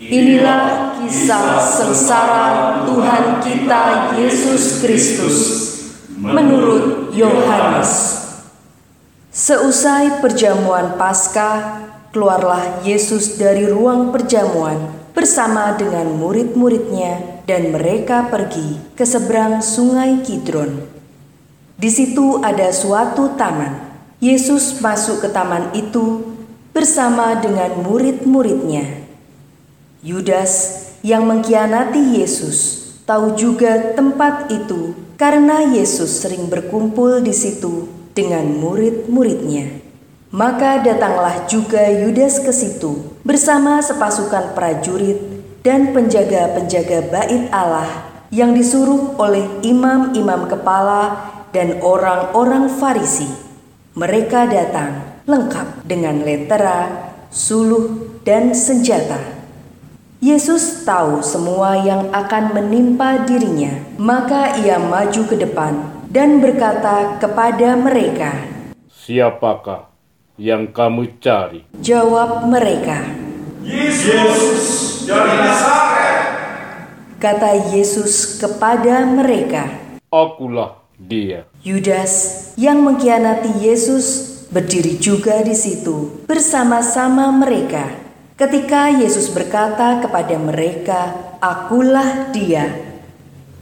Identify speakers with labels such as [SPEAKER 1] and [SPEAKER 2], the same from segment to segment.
[SPEAKER 1] Inilah kisah sengsara Tuhan kita Yesus Kristus menurut Yohanes. Seusai perjamuan Paskah, keluarlah Yesus dari ruang perjamuan bersama dengan murid-muridnya dan mereka pergi ke seberang sungai Kidron. Di situ ada suatu taman. Yesus masuk ke taman itu bersama dengan murid-muridnya. Yudas yang mengkhianati Yesus tahu juga tempat itu karena Yesus sering berkumpul di situ dengan murid-muridnya. Maka datanglah juga Yudas ke situ bersama sepasukan prajurit dan penjaga-penjaga bait Allah yang disuruh oleh imam-imam kepala dan orang-orang Farisi. Mereka datang lengkap dengan letera, suluh, dan senjata. Yesus tahu semua yang akan menimpa dirinya, maka ia maju ke depan dan berkata kepada mereka,
[SPEAKER 2] Siapakah yang kamu cari?
[SPEAKER 1] Jawab mereka,
[SPEAKER 3] Yesus dari Nazaret.
[SPEAKER 1] Kata Yesus kepada mereka,
[SPEAKER 2] Akulah dia.
[SPEAKER 1] Yudas yang mengkhianati Yesus berdiri juga di situ bersama-sama mereka. Ketika Yesus berkata kepada mereka, "Akulah Dia,"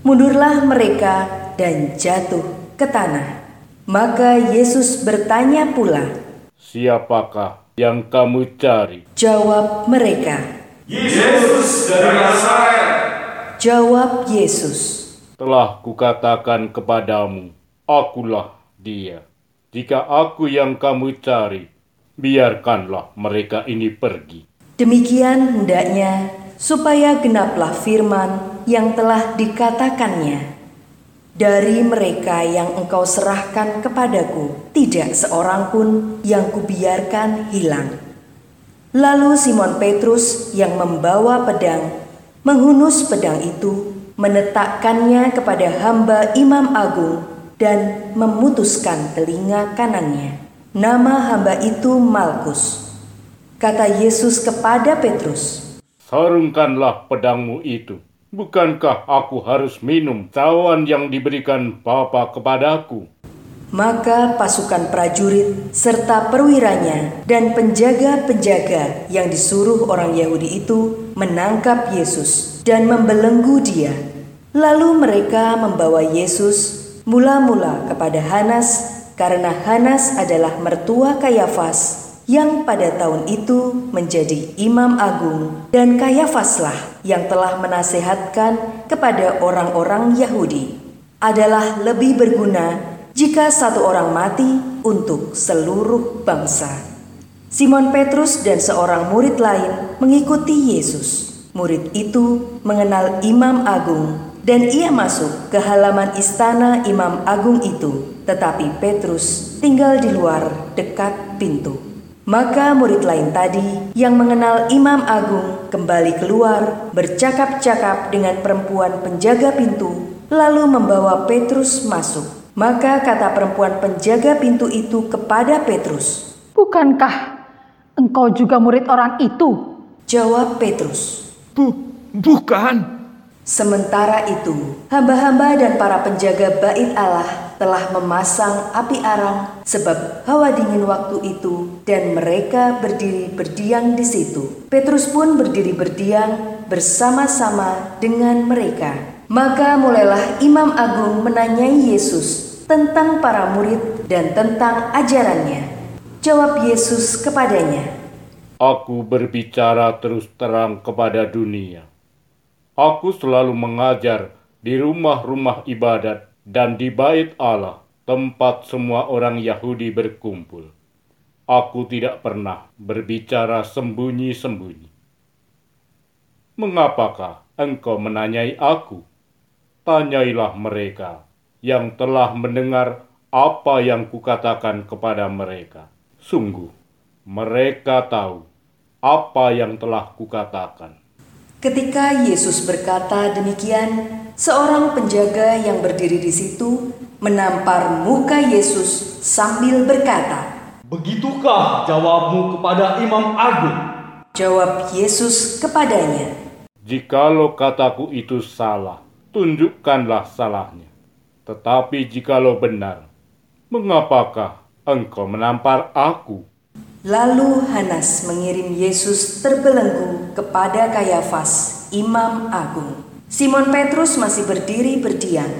[SPEAKER 1] mundurlah mereka dan jatuh ke tanah. Maka Yesus bertanya pula,
[SPEAKER 2] Siapakah yang kamu cari?
[SPEAKER 1] Jawab mereka,
[SPEAKER 3] Yesus dari Nazaret.
[SPEAKER 1] Jawab Yesus,
[SPEAKER 2] Telah kukatakan kepadamu, akulah dia. Jika aku yang kamu cari, biarkanlah mereka ini pergi.
[SPEAKER 1] Demikian hendaknya supaya genaplah firman yang telah dikatakannya. Dari mereka yang engkau serahkan kepadaku, tidak seorang pun yang kubiarkan hilang. Lalu Simon Petrus yang membawa pedang, menghunus pedang itu, menetakkannya kepada hamba imam agung dan memutuskan telinga kanannya. Nama hamba itu Malkus. Kata Yesus kepada Petrus,
[SPEAKER 2] Sarungkanlah pedangmu itu. Bukankah aku harus minum cawan yang diberikan Bapa kepadaku?
[SPEAKER 1] Maka pasukan prajurit serta perwiranya dan penjaga-penjaga yang disuruh orang Yahudi itu menangkap Yesus dan membelenggu dia. Lalu mereka membawa Yesus mula-mula kepada Hanas karena Hanas adalah mertua Kayafas yang pada tahun itu menjadi imam agung dan Kayafaslah yang telah menasehatkan kepada orang-orang Yahudi adalah lebih berguna jika satu orang mati untuk seluruh bangsa. Simon Petrus dan seorang murid lain mengikuti Yesus. Murid itu mengenal imam agung dan ia masuk ke halaman istana imam agung itu, tetapi Petrus tinggal di luar dekat pintu. Maka murid lain tadi yang mengenal Imam Agung kembali keluar bercakap-cakap dengan perempuan penjaga pintu lalu membawa Petrus masuk. Maka kata perempuan penjaga pintu itu kepada Petrus,
[SPEAKER 4] Bukankah engkau juga murid orang itu?
[SPEAKER 1] Jawab Petrus,
[SPEAKER 5] Bu, bukan.
[SPEAKER 1] Sementara itu, hamba-hamba dan para penjaga bait Allah telah memasang api arang sebab hawa dingin waktu itu dan mereka berdiri berdiam di situ. Petrus pun berdiri berdiam bersama-sama dengan mereka. Maka mulailah Imam Agung menanyai Yesus tentang para murid dan tentang ajarannya. Jawab Yesus kepadanya,
[SPEAKER 2] Aku berbicara terus terang kepada dunia. Aku selalu mengajar di rumah-rumah ibadat dan di bait Allah, tempat semua orang Yahudi berkumpul. Aku tidak pernah berbicara sembunyi-sembunyi. Mengapakah engkau menanyai aku? Tanyailah mereka yang telah mendengar apa yang kukatakan kepada mereka. Sungguh, mereka tahu apa yang telah kukatakan.
[SPEAKER 1] Ketika Yesus berkata demikian, seorang penjaga yang berdiri di situ menampar muka Yesus sambil berkata,
[SPEAKER 6] Begitukah jawabmu kepada Imam Agung?
[SPEAKER 1] Jawab Yesus kepadanya,
[SPEAKER 2] Jikalau kataku itu salah, tunjukkanlah salahnya. Tetapi jikalau benar, mengapakah engkau menampar aku?
[SPEAKER 1] Lalu Hanas mengirim Yesus terbelenggu kepada Kayafas, imam agung. Simon Petrus masih berdiri berdiam.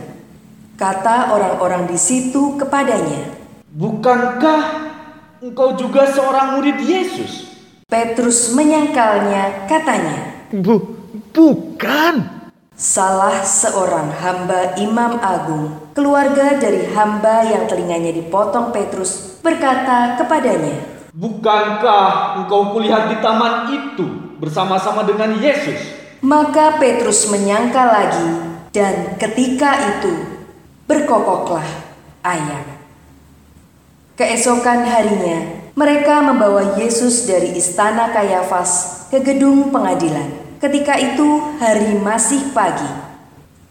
[SPEAKER 1] Kata orang-orang di situ kepadanya,
[SPEAKER 5] Bukankah engkau juga seorang murid Yesus?
[SPEAKER 1] Petrus menyangkalnya, katanya,
[SPEAKER 5] Bu, bukan.
[SPEAKER 1] Salah seorang hamba imam agung, keluarga dari hamba yang telinganya dipotong Petrus, berkata kepadanya,
[SPEAKER 5] Bukankah engkau kulihat di taman itu bersama-sama dengan Yesus?
[SPEAKER 1] Maka Petrus menyangka lagi, dan ketika itu berkokoklah ayam. Keesokan harinya, mereka membawa Yesus dari istana Kayafas ke gedung pengadilan. Ketika itu, hari masih pagi.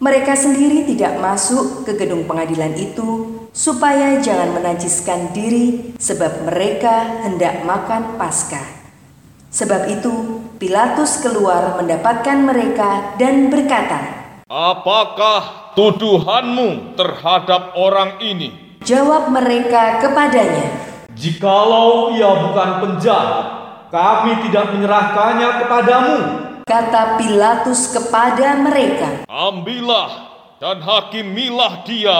[SPEAKER 1] Mereka sendiri tidak masuk ke gedung pengadilan itu supaya jangan menajiskan diri, sebab mereka hendak makan Paskah. Sebab itu, Pilatus keluar mendapatkan mereka dan berkata,
[SPEAKER 3] Apakah tuduhanmu terhadap orang ini?
[SPEAKER 1] Jawab mereka kepadanya,
[SPEAKER 5] Jikalau ia bukan penjahat, kami tidak menyerahkannya kepadamu.
[SPEAKER 1] kata Pilatus kepada mereka.
[SPEAKER 3] Ambillah dan hakimilah dia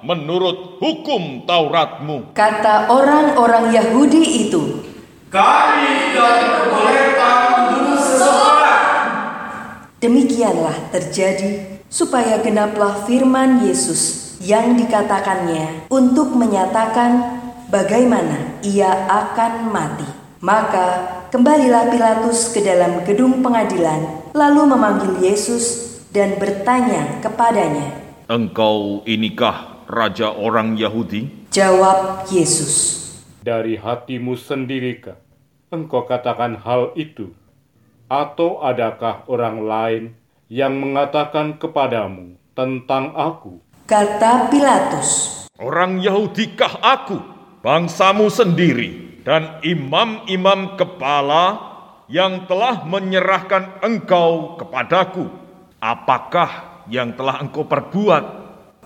[SPEAKER 3] menurut hukum Tauratmu.
[SPEAKER 1] Kata orang-orang Yahudi itu,
[SPEAKER 3] Kami tidak diperbolehkan seseorang.
[SPEAKER 1] demikianlah terjadi supaya genaplah firman Yesus yang dikatakannya untuk menyatakan bagaimana ia akan mati. Maka kembalilah Pilatus ke dalam gedung pengadilan, lalu memanggil Yesus dan bertanya kepadanya.
[SPEAKER 3] Engkau inikah raja orang Yahudi?
[SPEAKER 1] Jawab Yesus,
[SPEAKER 2] Dari hatimu sendirikah engkau katakan hal itu? Atau adakah orang lain yang mengatakan kepadamu tentang aku?
[SPEAKER 1] kata Pilatus.
[SPEAKER 3] Orang Yahudikah aku, bangsamu sendiri, dan imam-imam kepala yang telah menyerahkan engkau kepadaku? Apakah yang telah engkau perbuat?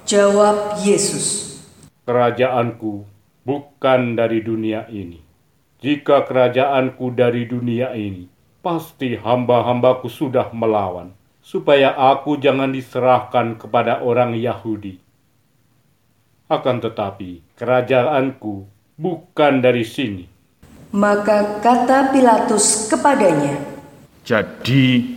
[SPEAKER 1] Jawab Yesus,
[SPEAKER 2] Kerajaanku bukan dari dunia ini. Jika kerajaanku dari dunia ini, pasti hamba-hambaku sudah melawan, supaya aku jangan diserahkan kepada orang Yahudi. Akan tetapi, kerajaanku bukan dari sini.
[SPEAKER 1] Maka kata Pilatus kepadanya,
[SPEAKER 3] Jadi,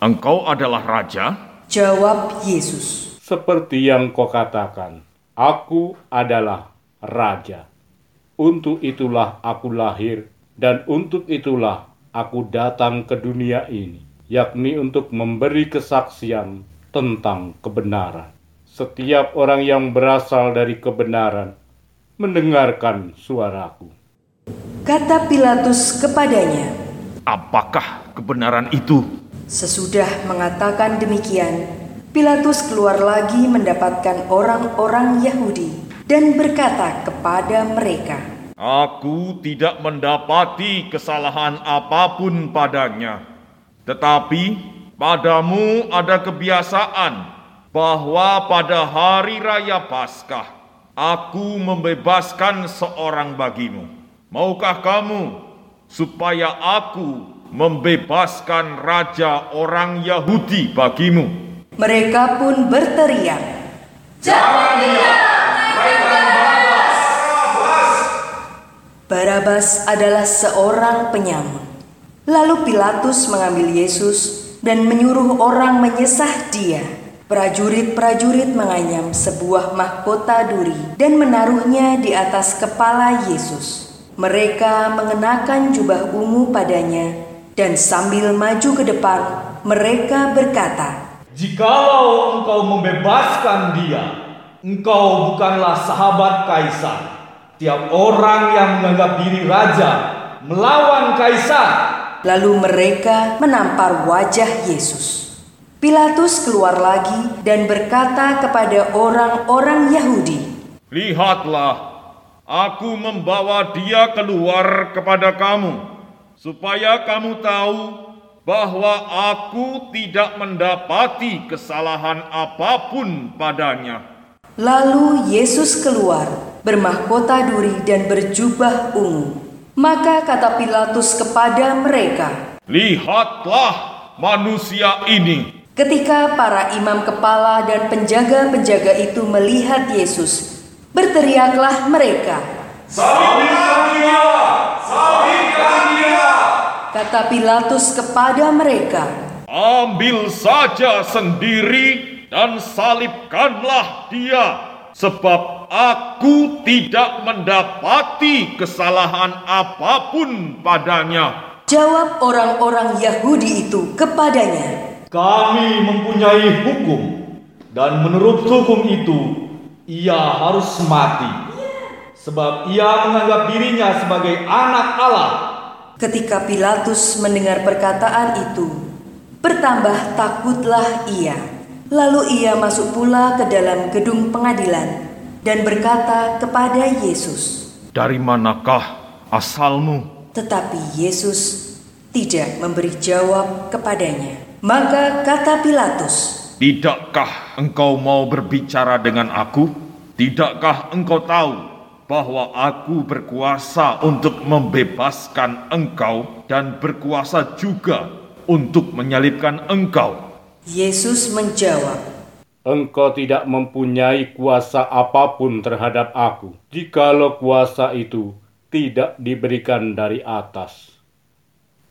[SPEAKER 3] engkau adalah raja?
[SPEAKER 1] jawab Yesus,
[SPEAKER 2] Seperti yang kau katakan, aku adalah raja. Untuk itulah aku lahir, dan untuk itulah aku datang ke dunia ini, yakni untuk memberi kesaksian tentang kebenaran. Setiap orang yang berasal dari kebenaran mendengarkan suaraku.
[SPEAKER 1] kata Pilatus kepadanya.
[SPEAKER 3] Apakah kebenaran itu?
[SPEAKER 1] Sesudah mengatakan demikian, Pilatus keluar lagi mendapatkan orang-orang Yahudi dan berkata kepada mereka,
[SPEAKER 3] Aku tidak mendapati kesalahan apa pun padanya. Tetapi padamu ada kebiasaan bahwa pada hari raya Paskah aku membebaskan seorang bagimu. Maukah kamu supaya aku membebaskan raja orang Yahudi bagimu?
[SPEAKER 1] Mereka pun berteriak, Barabas adalah seorang penyamun. Lalu Pilatus mengambil Yesus dan menyuruh orang menyesah dia. Prajurit-prajurit menganyam sebuah mahkota duri dan menaruhnya di atas kepala Yesus. Mereka mengenakan jubah ungu padanya dan sambil maju ke depan mereka berkata,
[SPEAKER 5] Jikalau engkau membebaskan dia, engkau bukanlah sahabat kaisar. Tiap orang yang menganggap diri raja melawan kaisar.
[SPEAKER 1] Lalu mereka menampar wajah Yesus. Pilatus keluar lagi dan berkata kepada orang-orang Yahudi,
[SPEAKER 3] Lihatlah, aku membawa dia keluar kepada kamu, supaya kamu tahu bahwa aku tidak mendapati kesalahan apa pun padanya.
[SPEAKER 1] Lalu Yesus keluar, bermahkota duri dan berjubah ungu. Maka kata Pilatus kepada mereka,
[SPEAKER 3] Lihatlah manusia ini.
[SPEAKER 1] Ketika para imam kepala dan penjaga-penjaga itu melihat Yesus, berteriaklah mereka,
[SPEAKER 3] Salibkan dia! Salibkan dia!
[SPEAKER 1] Kata Pilatus kepada mereka,
[SPEAKER 3] Ambil saja sendiri dan salibkanlah dia, sebab aku tidak mendapati kesalahan apa pun padanya.
[SPEAKER 1] Jawab orang-orang Yahudi itu kepadanya,
[SPEAKER 5] Kami mempunyai hukum dan menurut hukum itu ia harus mati. Sebab ia menganggap dirinya sebagai anak Allah.
[SPEAKER 1] Ketika Pilatus mendengar perkataan itu, bertambah takutlah ia. Lalu ia masuk pula ke dalam gedung pengadilan dan berkata kepada Yesus.
[SPEAKER 3] Dari manakah asalmu?
[SPEAKER 1] Tetapi Yesus tidak memberi jawab kepadanya. Maka kata Pilatus,
[SPEAKER 3] Tidakkah engkau mau berbicara dengan aku? Tidakkah engkau tahu bahwa aku berkuasa untuk membebaskan engkau dan berkuasa juga untuk menyalibkan engkau?
[SPEAKER 1] Yesus menjawab,
[SPEAKER 2] Engkau tidak mempunyai kuasa apa pun terhadap aku, jikalau kuasa itu tidak diberikan dari atas.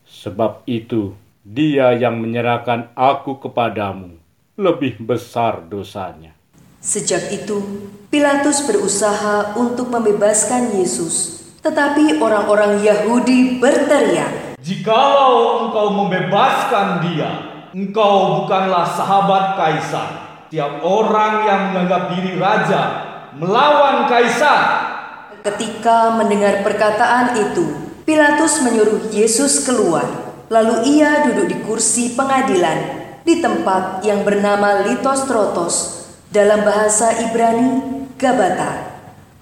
[SPEAKER 2] Sebab itu, dia yang menyerahkan aku kepadamu lebih besar dosanya.
[SPEAKER 1] Sejak itu, Pilatus berusaha untuk membebaskan Yesus. Tetapi orang-orang Yahudi berteriak,
[SPEAKER 5] Jikalau engkau membebaskan dia, engkau bukanlah sahabat Kaisar. Tiap orang yang menganggap diri raja melawan Kaisar.
[SPEAKER 1] Ketika mendengar perkataan itu, Pilatus menyuruh Yesus keluar. Lalu ia duduk di kursi pengadilan di tempat yang bernama Litostrotos dalam bahasa Ibrani Gabata.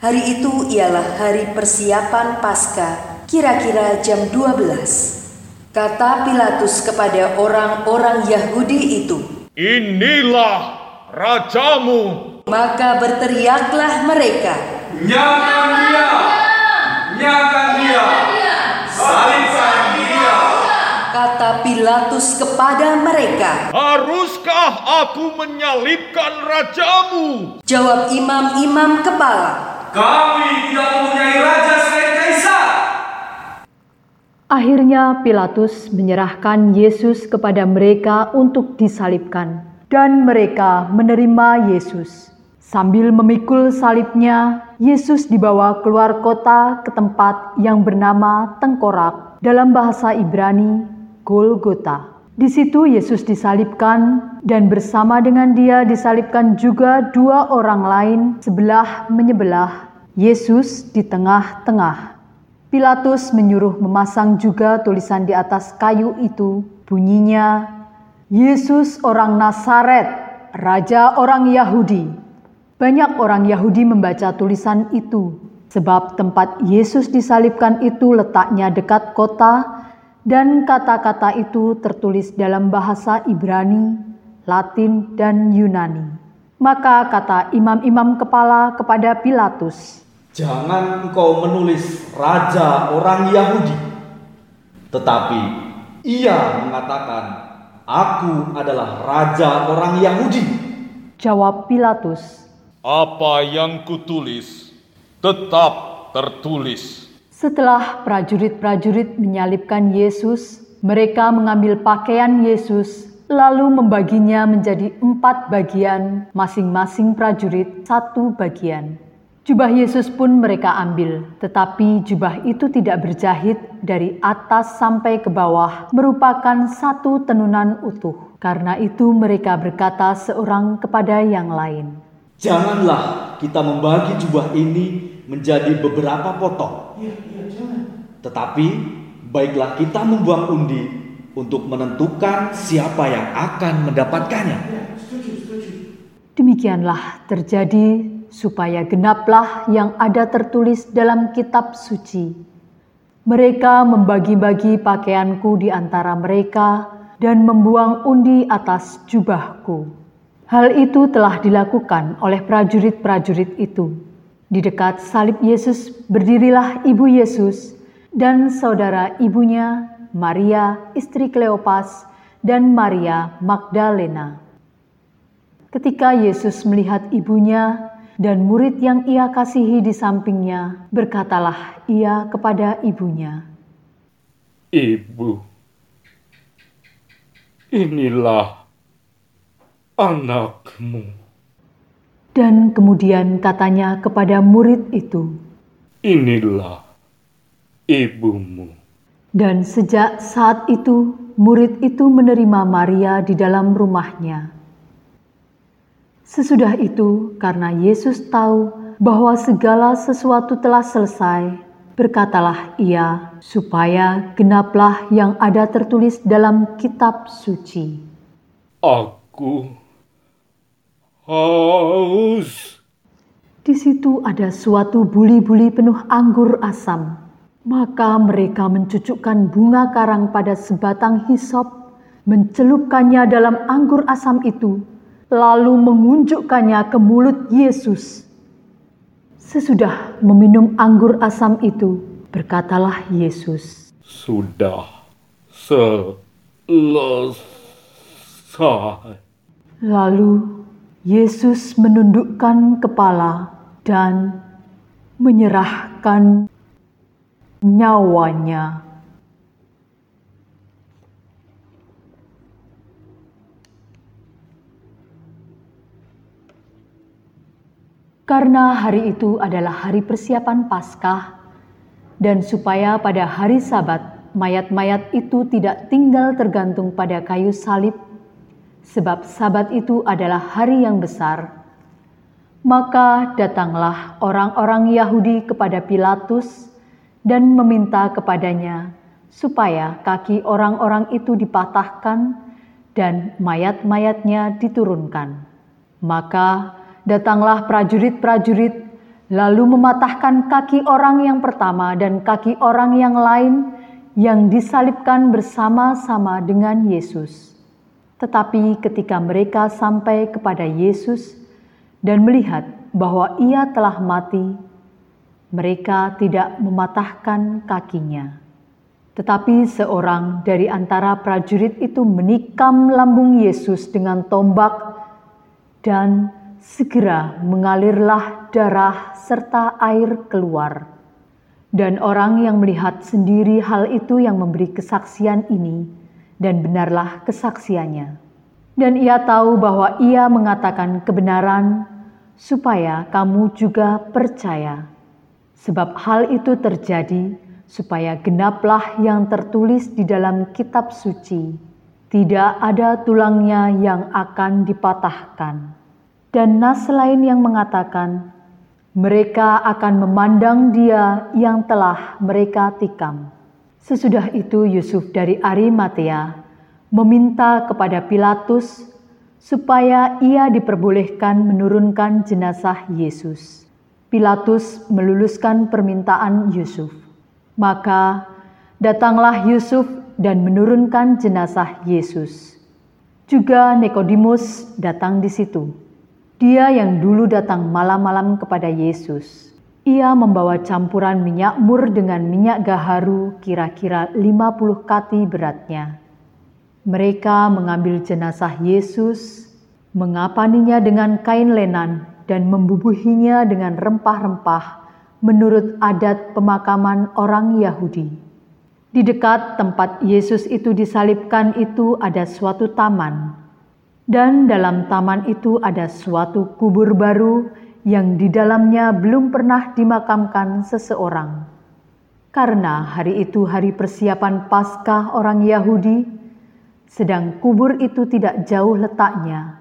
[SPEAKER 1] Hari itu ialah hari persiapan Paskah, kira-kira jam 12. Kata Pilatus kepada orang-orang Yahudi itu,
[SPEAKER 3] Inilah rajamu.
[SPEAKER 1] maka berteriaklah mereka,
[SPEAKER 5] Nyalakan dia! Nyalakan dia! Salibkan dia!
[SPEAKER 1] kata Pilatus kepada mereka.
[SPEAKER 3] Haruskah aku menyalibkan rajamu?
[SPEAKER 1] Jawab imam-imam kepala,
[SPEAKER 5] Kami tidak mempunyai raja selain Kaisar.
[SPEAKER 4] Akhirnya Pilatus menyerahkan Yesus kepada mereka untuk disalibkan, dan mereka menerima Yesus. Sambil memikul salibnya, Yesus dibawa keluar kota ke tempat yang bernama Tengkorak, dalam bahasa Ibrani Golgota. Di situ Yesus disalibkan, dan bersama dengan Dia disalibkan juga dua orang lain, sebelah menyebelah. Yesus di tengah-tengah. Pilatus menyuruh memasang juga tulisan di atas kayu itu, bunyinya, Yesus orang Nazaret, Raja orang Yahudi. Banyak orang Yahudi membaca tulisan itu, sebab tempat Yesus disalibkan itu letaknya dekat kota, dan kata-kata itu tertulis dalam bahasa Ibrani, Latin, dan Yunani. Maka kata imam-imam kepala kepada Pilatus,
[SPEAKER 5] Jangan engkau menulis raja orang Yahudi. Tetapi ia mengatakan, aku adalah raja orang Yahudi.
[SPEAKER 4] jawab Pilatus,
[SPEAKER 3] Apa yang kutulis tetap tertulis.
[SPEAKER 4] Setelah prajurit-prajurit menyalibkan Yesus, mereka mengambil pakaian Yesus, lalu membaginya menjadi empat bagian, masing-masing prajurit satu bagian. Jubah Yesus pun mereka ambil, tetapi jubah itu tidak berjahit dari atas sampai ke bawah, merupakan satu tenunan utuh. Karena itu, mereka berkata seorang kepada yang lain,
[SPEAKER 5] Janganlah kita membagi jubah ini menjadi beberapa potong. Tetapi baiklah kita membuang undi untuk menentukan siapa yang akan mendapatkannya.
[SPEAKER 4] Demikianlah terjadi supaya genaplah yang ada tertulis dalam kitab suci. Mereka membagi-bagi pakaianku di antara mereka dan membuang undi atas jubahku. Hal itu telah dilakukan oleh prajurit-prajurit itu. Di dekat salib Yesus berdirilah ibu Yesus dan saudara ibunya Maria, istri Kleopas, dan Maria Magdalena. Ketika Yesus melihat ibunya dan murid yang ia kasihi di sampingnya, berkatalah ia kepada ibunya,
[SPEAKER 2] Ibu, inilah anakmu.
[SPEAKER 4] Dan kemudian katanya kepada murid itu,
[SPEAKER 2] Inilah ibumu.
[SPEAKER 4] Dan sejak saat itu, murid itu menerima Maria di dalam rumahnya. Sesudah itu, karena Yesus tahu bahwa segala sesuatu telah selesai, berkatalah ia, supaya genaplah yang ada tertulis dalam kitab suci.
[SPEAKER 2] Aku haus.
[SPEAKER 4] Di situ ada suatu buli-buli penuh anggur asam. Maka mereka mencucukkan bunga karang pada sebatang hisop, mencelupkannya dalam anggur asam itu, lalu mengunjukkannya ke mulut Yesus. Sesudah meminum anggur asam itu, berkatalah Yesus,
[SPEAKER 2] Sudah selesai.
[SPEAKER 4] Lalu Yesus menundukkan kepala dan menyerahkan nyawanya. Karena hari itu adalah hari persiapan Paskah, dan supaya pada hari Sabat mayat-mayat itu tidak tinggal tergantung pada kayu salib, sebab Sabat itu adalah hari yang besar, maka datanglah orang-orang Yahudi kepada Pilatus dan meminta kepadanya supaya kaki orang-orang itu dipatahkan dan mayat-mayatnya diturunkan. Maka datanglah prajurit-prajurit lalu mematahkan kaki orang yang pertama dan kaki orang yang lain yang disalibkan bersama-sama dengan Yesus. Tetapi ketika mereka sampai kepada Yesus dan melihat bahwa ia telah mati, mereka tidak mematahkan kakinya. Tetapi seorang dari antara prajurit itu menikam lambung Yesus dengan tombak dan segera mengalirlah darah serta air keluar. Dan orang yang melihat sendiri hal itu yang memberi kesaksian ini, dan benarlah kesaksiannya. Dan ia tahu bahwa ia mengatakan kebenaran, supaya kamu juga percaya. Sebab hal itu terjadi supaya genaplah yang tertulis di dalam kitab suci. Tidak ada tulangnya yang akan dipatahkan dan nas lain yang mengatakan, mereka akan memandang dia yang telah mereka tikam. Sesudah itu Yusuf dari Arimatea meminta kepada Pilatus supaya ia diperbolehkan menurunkan jenazah Yesus. Pilatus meluluskan permintaan Yusuf. Maka datanglah Yusuf dan menurunkan jenazah Yesus. Juga Nikodemus datang di situ. Dia yang dulu datang malam-malam kepada Yesus. Ia membawa campuran minyak mur dengan minyak gaharu kira-kira 50 kati beratnya. Mereka mengambil jenazah Yesus, mengapaninya dengan kain lenan dan membubuhinya dengan rempah-rempah menurut adat pemakaman orang Yahudi. Di dekat tempat Yesus itu disalibkan itu ada suatu taman dan dalam taman itu ada suatu kubur baru yang di dalamnya belum pernah dimakamkan seseorang. Karena hari itu hari persiapan Paskah orang Yahudi, sedang kubur itu tidak jauh letaknya,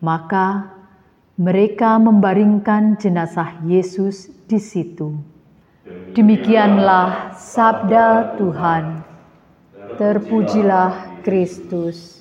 [SPEAKER 4] maka mereka membaringkan jenazah Yesus di situ. Demikianlah sabda Tuhan. Terpujilah Kristus.